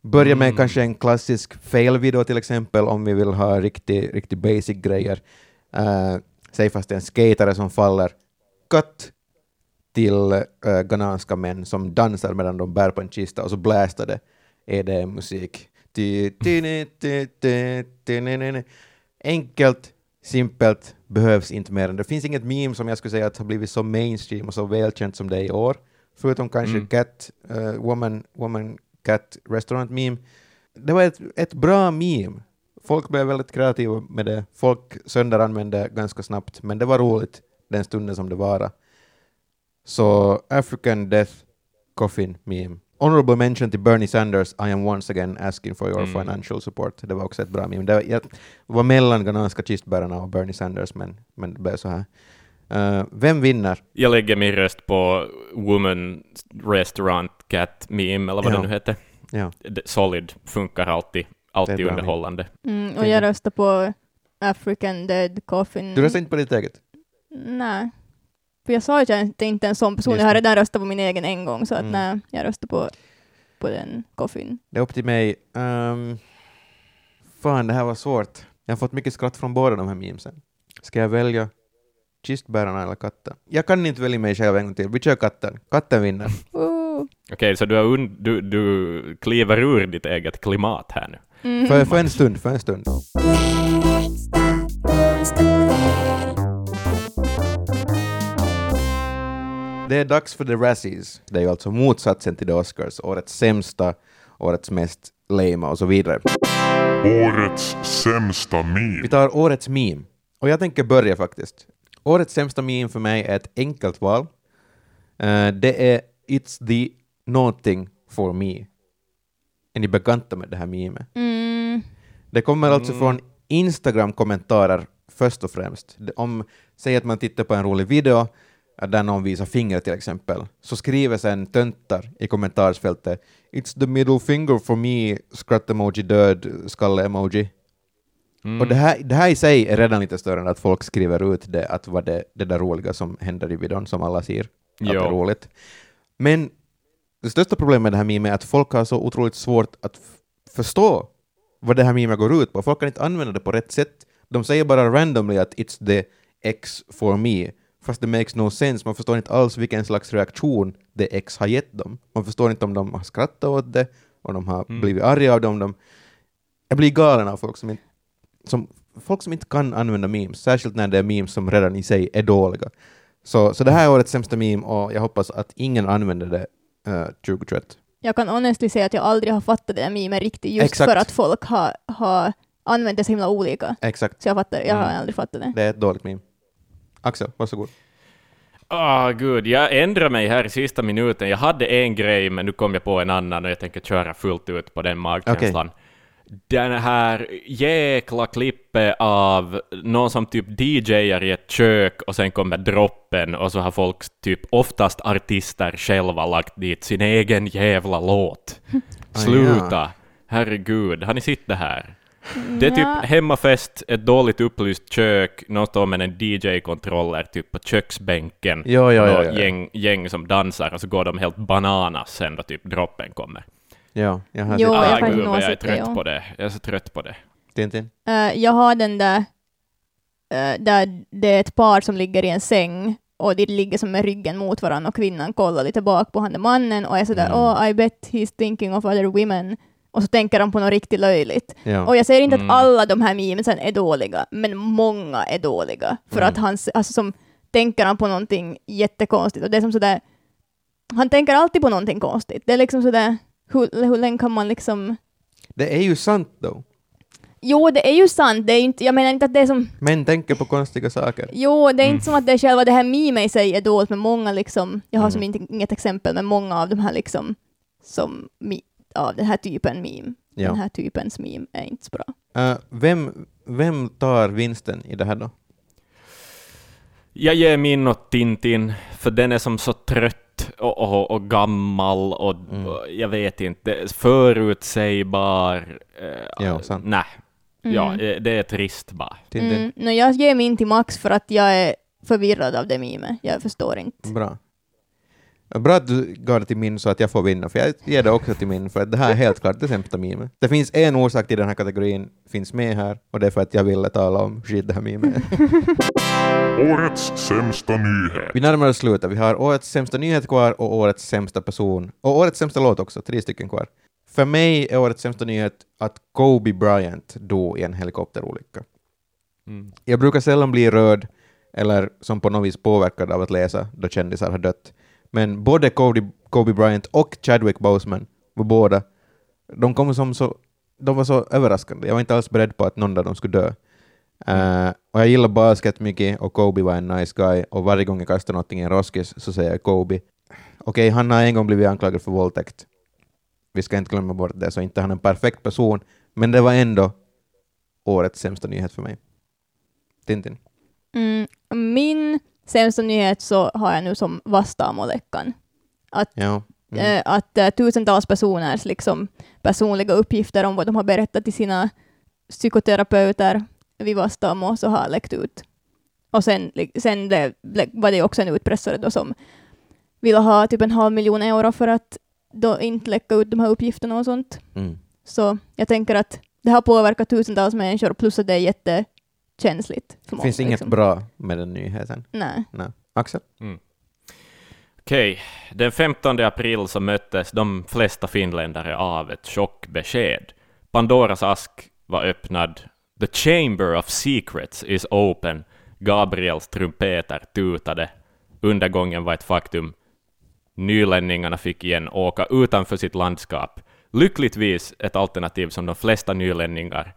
Börja med kanske en klassisk fail-video till exempel om vi vill ha riktigt riktig basic grejer. Uh, säg fast det är en skatare som faller. Cut till uh, ghananska män som dansar medan de bär på en kista och så blästar det Ni. Enkelt, simpelt, behövs inte mer än det. finns inget meme som jag skulle säga att har blivit så mainstream och så välkänt som det är i år. Förutom kanske Mm. cat, eh, woman, woman cat restaurant meme. Det var ett, ett bra meme. Folk blev väldigt kreativa med det. Folk sönderanvände ganska snabbt, men det var roligt den stunden som det var. Så African Death Coffin meme. Honorable mention till Bernie Sanders, I am once again asking for your Mm. financial support. Det var också ett bra meme. Det var, jag var mellan ghananska kistbärarna och Bernie Sanders, men, men det blev så här. Eh, vem vinner? Jag lägger min röst på Woman Restaurant Cat Meme, eller vad Ja. det nu heter. Ja. Solid, funkar alltid. Alltid underhållande. mm, och jag röstar på African Dead Coffin. Du röstar inte på ditt eget? Nej. För jag sa att jag inte inte är en sån person. Just Jag har redan röstat på min egen en gång, så att Mm. nej, jag röstar på, på den Coffin. Det är upp till mig. Um, fan, det här var svårt. Jag har fått mycket skratt från båda de här memesen. Ska jag välja kistbärarna eller katten? Jag kan inte välja mig själv en gång till. Vi kör katten. Katten vinner. Okej, så du, har und- du, du kliver ur ditt eget klimat här nu. Mm. För, för en stund, för en stund. Det är dags för The Razzies. Det är ju alltså motsatsen till The Oscars. Årets sämsta, årets mest lame och så vidare. Årets sämsta meme. Vi tar årets meme. Och jag tänker börja faktiskt. Årets sämsta meme för mig är ett enkelt val. Eh, det är It's the någonting for me. Är ni bekanta med det här memet? Mm. Det kommer alltså från Instagram-kommentarer först och främst. Om, säg att man tittar på en rolig video där någon visar finger till exempel, så skriver sen töntar i kommentarsfältet It's the middle finger for me, skratt-emoji död, skalle-emoji. Mm. Och det här, det här i sig är redan lite större än att folk skriver ut det, att vad det, det där roliga som händer i videon, som alla ser, att det är roligt. Men det största problemet med det här memet är att folk har så otroligt svårt att förstå vad det här memet går ut på. Folk kan inte använda det på rätt sätt. De säger bara randomly att it's the X for me, fast det makes no sense. Man förstår inte alls vilken slags reaktion det X har gett dem. Man förstår inte om de har skrattat åt det, om de har Mm. blivit arga av dem. De... Jag blir galen av folk som inte som, folk som inte kan använda memes, särskilt när det är memes som redan i sig är dåliga. Så, så det här är årets sämsta meme och jag hoppas att ingen använder det uh, 2021. Jag kan honestly säga att jag aldrig har fattat det där memet riktigt, just Exakt. för att folk har, har använt det så himla olika. Exakt, Så jag, fattar, jag har Mm. aldrig fattat det. det är ett dåligt meme. Axel, varsågod. Ah, gud, jag ändrar mig här i sista minuten. Jag hade en grej, men nu kom jag på en annan och jag tänker köra fullt ut på den magkänslan. Den här jäkla klippet av någon som typ DJar i ett kök och sen kommer droppen och så har folk, typ oftast artister själva, lagt dit sin egen jävla låt. Ah, Sluta! Herregud, har ni sett det här? Det är typ hemmafest, ett dåligt upplyst kök, någon står med en DJ-kontroller typ på köksbänken, något ja, ja. Gäng, gäng som dansar och så går de helt bananas sen då typ droppen kommer. Ja, jag har Jo, jag ah, nog vad jag är det, trött ja. på det. Jag är så trött på det. Tintin. Eh, jag har den där, eh, där det är ett par som ligger i en säng och de ligger som med ryggen mot varandra och kvinnan kollar lite bak på han mannen och är sådär Mm. oh I bet he's thinking of other women och så tänker han på något riktigt löjligt. Ja. Och jag säger inte Mm. att alla de här memesen är dåliga, men många är dåliga. För Mm. att han, alltså som tänker han på någonting jättekonstigt och det är som sådär, han tänker alltid på någonting konstigt. Det är liksom sådär, hur, hur länge kan man liksom Det är ju sant då. Jo, det är ju sant. Det är inte, jag menar inte att det är som... Män tänker på konstiga saker. Jo, det är Mm. inte som att det är själva det här meme i sig är dåligt, men många liksom... Jag har som Mm. inte, inget exempel, men många av de här liksom som... Av den här typen meme. Ja. Den här typens meme är inte så bra. Eh, vem, vem tar vinsten i det här då? Jag ger min åt Tintin, för den är som så trött och, och, och gammal och, Mm. och jag vet inte, förutsägbar. Eh, Ja, sant. Nej, ja, Mm. eh, det är trist bara. Mm. No, jag ger min till Max för att jag är förvirrad av det meme. Jag förstår inte. Bra. Bra att du gav det till min så att jag får vinna, för jag ger det också till min, för att det här är helt klart det sämsta memet. Det finns en orsak till den här kategorin finns med här, och det är för att jag ville tala om skit det här memet. Årets sämsta nyhet. Vi närmar oss slutet. Vi har årets sämsta nyhet kvar och årets sämsta person. Och årets sämsta låt också, tre stycken kvar. För mig är årets sämsta nyhet att Kobe Bryant dog i en helikopterolycka. Mm. Jag brukar sällan bli rörd eller som på något vis påverkad av att läsa då kändisar har dött. Men både Kobe, Kobe Bryant och Chadwick Boseman var båda, de kom som så, de var så överraskande. Jag var inte alls beredd på att någon av dem skulle dö. Uh, och jag gillar basket mycket och Kobe var en nice guy och varje gång jag kastar någonting i en roskis så säger jag Kobe. Okej, han har en gång blivit anklagad för våldtäkt. Vi ska inte glömma bort det, så inte han är en perfekt person, men det var ändå årets sämsta nyhet för mig. Tintin. Mm. Min sämsta nyhet så har jag nu som Vastaamo-läckan. Att Ja. Mm. eh, att eh, tusentals personers liksom, personliga uppgifter om vad de har berättat till sina psykoterapeuter vid Vastamo så har läckt ut. Och sen, sen blev, var det också en utpressare då som ville ha typ en halv miljon euro för att då inte läcka ut de här uppgifterna och sånt. Mm. Så jag tänker att det har påverkat tusentals människor plus att det är jättekänsligt. För Det många, finns inget liksom. bra med den nyheten. Nej. Nej. Axel? Okej, den 15 april så möttes de flesta finländare av ett chockbesked. Pandoras ask var öppnad. The chamber of secrets is open. Gabriels trumpeter tutade. Undergången var ett faktum. Nylänningarna fick igen åka utanför sitt landskap. Lyckligtvis ett alternativ som de flesta nylänningar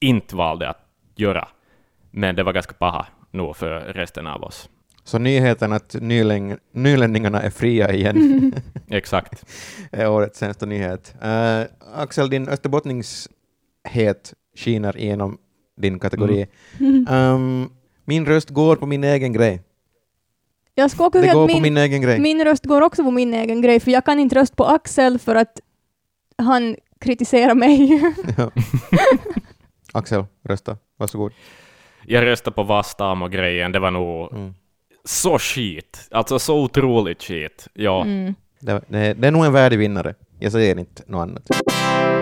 inte valde att göra. Men det var ganska paha nog för resten av oss. Så nyheten att nyläng- nylänningarna är fria igen Exakt. är årets sämsta nyhet. Eh, Axel, din österbottningshet skiner igenom din kategori. Um, min röst går på min egen grej. Jag ska också Det säga går att på min, min egen grej. Min röst går också på min egen grej, för jag kan inte rösta på Axel för att han kritiserar mig. Axel, rösta. Varsågod. Jag röstade på Vastamo-grejen, det var nog Mm. så skit. Alltså så otroligt skit. Ja, Mm. Det, det, det är nog en värdig vinnare. Jag säger inte något annat.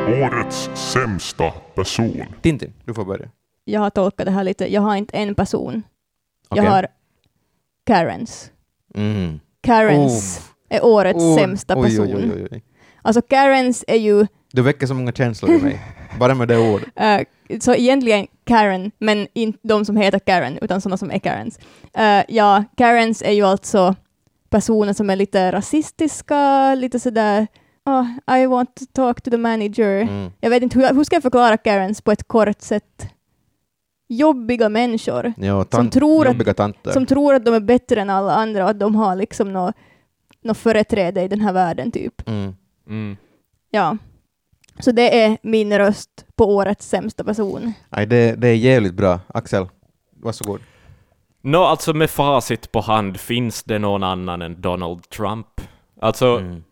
Årets sämsta person. Tintin, du får börja. Jag har tolkat det här lite, jag har inte en person. Okej. Jag har Karens. Mm. Karens är årets Oh, sämsta oj, person. Oj, oj, oj. Alltså Karens är ju, Du väcker så många känslor i mig. Bara med det ordet. eh, så egentligen Karen, men inte de som heter Karen, utan sådana som är Karens. Eh, ja, Karens är ju alltså personer som är lite rasistiska, lite sådär oh, I want to talk to the manager. Mm. Jag vet inte, hur, hur ska jag förklara Karens på ett kort sätt? Jobbiga människor Ja, tant, tror att- jobbiga tanter. som tror att de är bättre än alla andra och att de har liksom något nå företräde i den här världen typ. Mm. mm. Ja. Så det är min röst på årets sämsta person. Nej, det, det är jävligt bra. Axel, varsågod. Nå, alltså med facit på hand, finns det någon annan än Donald Trump? Alltså, Mm.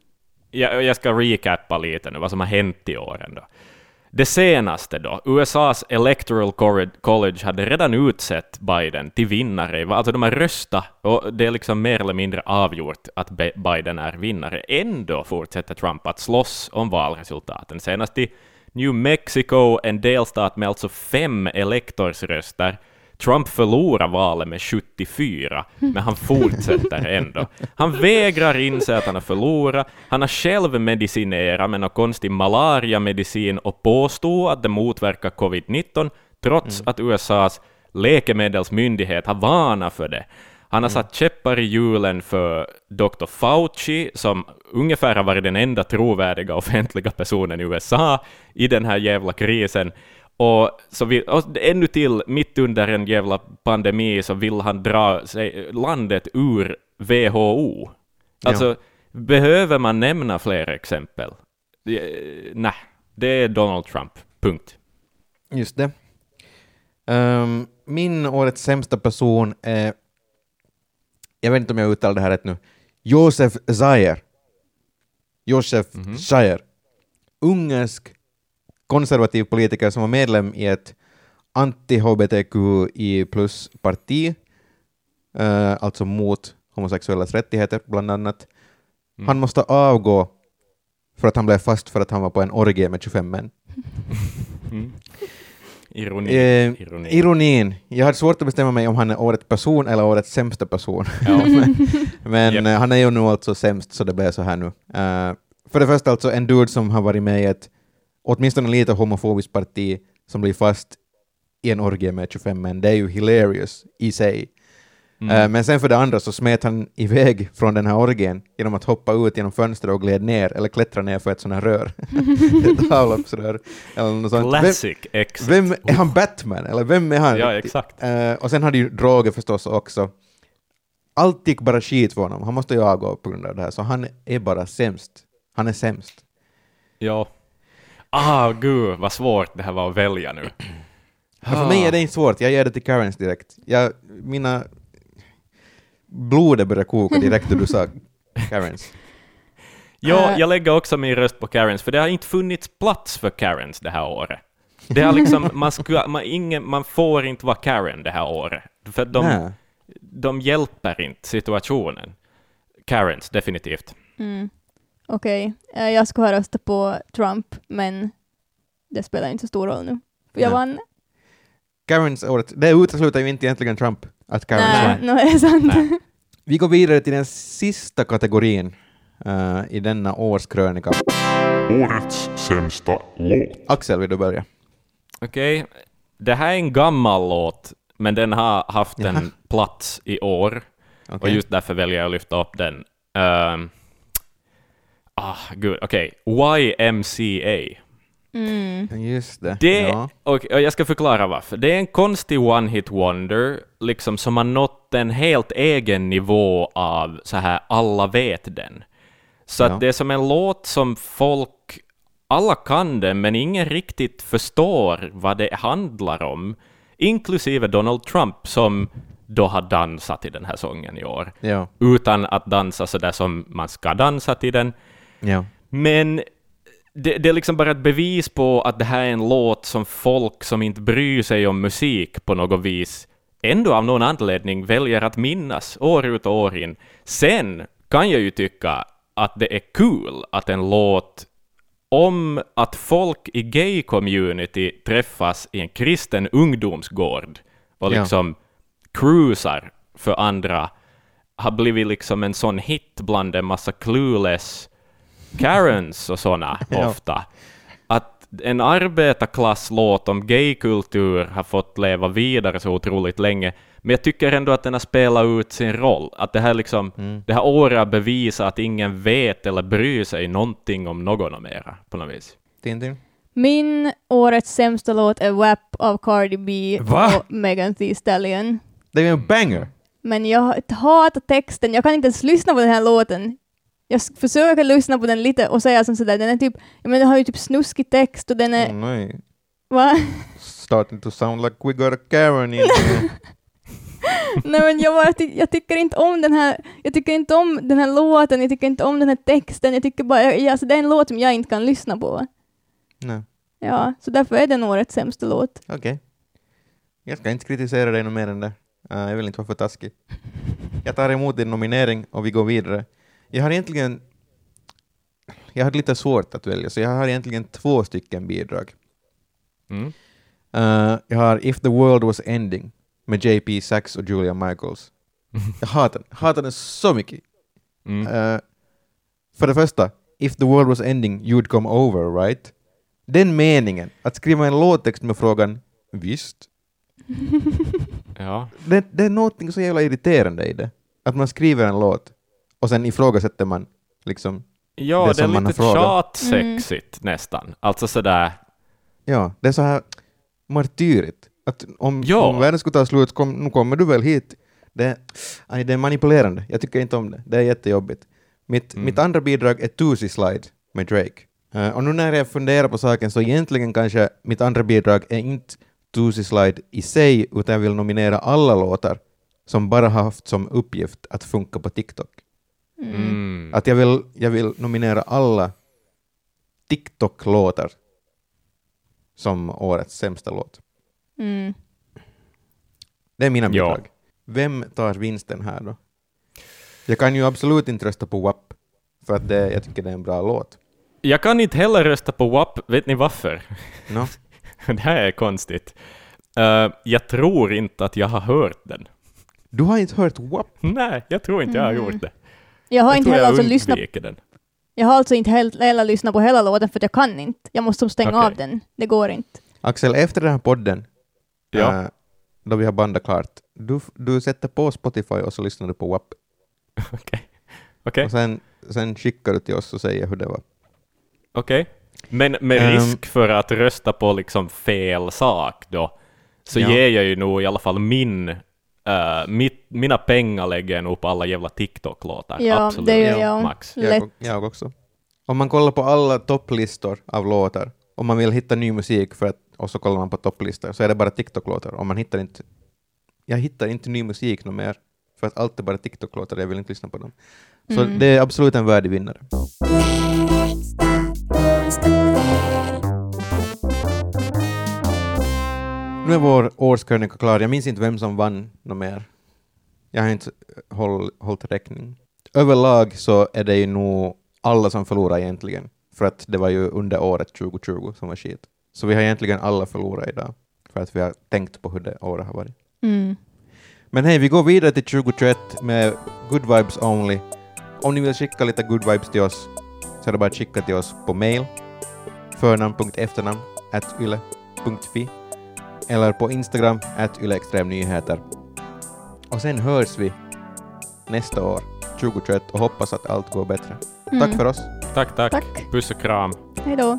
jag, jag ska recappa lite nu vad som har hänt i åren då. Det senaste då, USAs Electoral College hade redan utsett Biden till vinnare. Alltså de har röstat och det är liksom mer eller mindre avgjort att Biden är vinnare. Ändå fortsätter Trump att slåss om valresultaten. Senast i New Mexico, en delstat med alltså fem elektorsröster, Trump förlorar valet med 74, men han fortsätter ändå. Han vägrar inse att han har förlorat. Han har själv medicinerat med någon konstig malariamedicin och påstod att det motverkar covid-19, trots att USAs läkemedelsmyndighet har varnat för det. Han har satt käppar i hjulen för Dr. Fauci, som ungefär har varit den enda trovärdiga offentliga personen i USA i den här jävla krisen. Och, så vill, och ännu till, mitt under en jävla pandemi, så vill han dra sig, landet ur WHO. Alltså, behöver man nämna fler exempel? Nej, det är Donald Trump. Punkt. Just det. Ehm, min årets sämsta person är, jag vet inte om jag uttalar det här rätt nu, Josef Zajer. Josef Zajer. Ungersk konservativ politiker som var medlem i ett anti-hbtqi plus-parti, eh, alltså mot homosexuellas rättigheter bland annat. Han måste avgå för att han blev fast för att han var på en orgie med 25 män. Ironi. Eh, ironi. Ironin. Jag har svårt att bestämma mig om han är årets person eller årets sämsta person. Ja. men Japp. eh, han är ju nu alltså sämst, så det blev så här nu. Eh, för det första alltså en dude som har varit med i ett åtminstone lite homofobiskt parti som blir fast i en orgie med 25 män. Det är ju hilarious i sig. Mm. Eh, men sen för det andra så smet han iväg från den här orgien genom att hoppa ut genom fönstret och gled ner, eller klättra ner för ett sånt här rör. ett avloppsrör. Eller något sånt. Vem, Classic exit. vem är han Batman? Eller vem är han? Ja, exakt. Eh, och sen hade ju droger förstås också. Allt gick bara skit för honom. Han måste ju avgå på grund av det här, så han är bara sämst. Han är sämst. Ja. Ah, gud, vad svårt det här var att välja nu. Men för mig är det inte svårt, jag ger det till Karens direkt. Jag, mina... Blodet börjar koka direkt när du sa Karens. Ja, Äh. jag lägger också min röst på Karens, för det har inte funnits plats för Karens det här året. Det har liksom, man, ska, man, ingen, man får inte vara Karen det här året, för de, de hjälper inte situationen. Karens, definitivt. Mm. Okej, Eh, jag skulle ha röstat på Trump, men det spelar inte så stor roll nu. För jag Nej. vann. Karens året, det utesluter ju inte egentligen Trump att Karens Nej, vann. no, är sant. Nej. Vi går vidare till den sista kategorin eh, i denna årskrönika. Årets sämsta låt. Axel, vill du börja? Okej, det här är en gammal låt, men den har haft Jaha. en plats i år, och Okej. just därför väljer jag att lyfta upp den. Um, ah, gud, okej. YMCA. Mm. Just det. Det, Ja. och, och jag ska förklara varför. Det är en konstig one-hit wonder, liksom som har nått en helt egen nivå av så här alla vet den. Så Ja. att det är som en låt som folk, alla kan den, men ingen riktigt förstår vad det handlar om, inklusive Donald Trump som då har dansat i den här sången i år, Ja. utan att dansa så där som man ska dansa till den. Ja. Men det, det är liksom bara ett bevis på att det här är en låt som folk som inte bryr sig om musik på något vis ändå av någon anledning väljer att minnas år ut och år in. Sen kan jag ju tycka att det är kul att en låt om att folk i gay-community träffas i en kristen ungdomsgård och Ja. liksom cruisar för andra har blivit liksom en sån hit bland en massa clueless Karens och såna Ja. ofta. Att en arbetarklasslåt om gaykultur har fått leva vidare så otroligt länge, men jag tycker ändå att den har spelat ut sin roll. Att det här, liksom, det här året bevisar att ingen vet eller bryr sig någonting om någon mera på något vis. Tintin? Min årets sämsta låt är WAP av Cardi B Va? och Megan Thee Stallion. Det är ju en banger! Men jag hatar texten, jag kan inte ens lyssna på den här låten. Jag försöker lyssna på den lite och säga som sådär, den är typ, jag menar, den har ju typ snuskig text och den är, Oh, nej. va? Starting to sound like we got a Karen in here. Nej men jag, bara, jag tycker inte om den här, jag tycker inte om den här låten, jag tycker inte om den här texten, jag tycker bara, jag, alltså det är en låt som jag inte kan lyssna på. Nej, Ja, så därför är den årets sämsta låt. okej. Jag ska inte kritisera dig något mer än det. Eh, jag vill inte vara för taskig. Jag tar emot din nominering och vi går vidare. Jag har egentligen... Jag hade lite svårt att välja, så jag har egentligen två stycken bidrag. Mm. Eh, jag har If the world was ending med JP Sachs och Julia Michaels. Jag hatar den, hatar den så mycket. Mm. Eh, för det första, if the world was ending you'd come over, right? Den meningen, att skriva en låttext med frågan visst, Ja. det, det är någonting så jävla irriterande i det. Att man skriver en låt och sen ifrågasätter man liksom, Ja, Det det, är som man lite har frågat. tjatsexigt nästan. Alltså sådär, ja, det är så här martyrigt. Att om, Ja. om världen skulle ta slut, kom, nu kommer du väl hit. Det, aj, det är manipulerande. Jag tycker inte om det. Det är jättejobbigt. Mitt, Mm. mitt andra bidrag är Tusi Slide med Drake. Eh, och nu när jag funderar på saken så egentligen kanske mitt andra bidrag är inte Tusi Slide i sig, utan jag vill nominera alla låtar som bara har haft som uppgift att funka på TikTok. Mm. Att jag vill, jag vill nominera alla TikTok-låtar som årets sämsta låt. Mm. Det är mina Ja. bidrag. Vem tar vinsten här då? Jag kan ju absolut inte rösta på WAP, för att det, jag tycker det är en bra låt. Jag kan inte heller rösta på WAP, vet ni varför? No? det här är konstigt. Eh, jag tror inte att jag har hört den. Du har inte hört WAP? Nej, jag tror inte jag har Mm. gjort det. Jag har jag inte heller jag alltså lyssnat den. Jag har alltså inte heller lyssnat på hela låten för jag kan inte. Jag måste stänga Okej. av den. Det går inte. Axel, efter den här podden, Ja. eh, då vi har bandat klart, du, du sätter på Spotify och så lyssnar du på WAP. Okej. Okej. Och sen, sen skickar du till oss och säger hur det var. Okej. Men med Ehm. risk för att rösta på liksom fel sak då, så Ja. ger jag ju nog i alla fall min, eh, mitt, mina pengar lägger jag nog på alla jävla TikTok-låtar. Ja, Absolut. det gör Ja. jag. Max. Jag, jag också. Om man kollar på alla topplistor av låtar, om man vill hitta ny musik för att, och så kollar man på topplistor, så är det bara TikTok-låtar. Om man hittar inte, jag hittar inte ny musik något mer, för att allt är bara TikTok-låtar, jag vill inte lyssna på dem. Så Mm. det är absolut en värdig vinnare. Nu är vår årskrönika klar. Jag minns inte vem som vann något mer. Jag har inte håll, hållit räkning. Överlag så är det ju nog alla som förlorar egentligen, för att det var ju under året 2020 som var skit. Så vi har egentligen alla förlorat idag, för att vi har tänkt på hur det året har varit. Mm. Men hej, vi går vidare till 2021 med Good Vibes Only. Om ni vill skicka lite good vibes till oss så är det bara att skicka till oss på mail förnamn.efternamn at yle.fi eller på Instagram at yleextremnyheter. Och sen hörs vi nästa år, 2021, och hoppas att allt går bättre. Tack Mm. för oss. Tack, tack. Tack. Puss och kram. Hej då.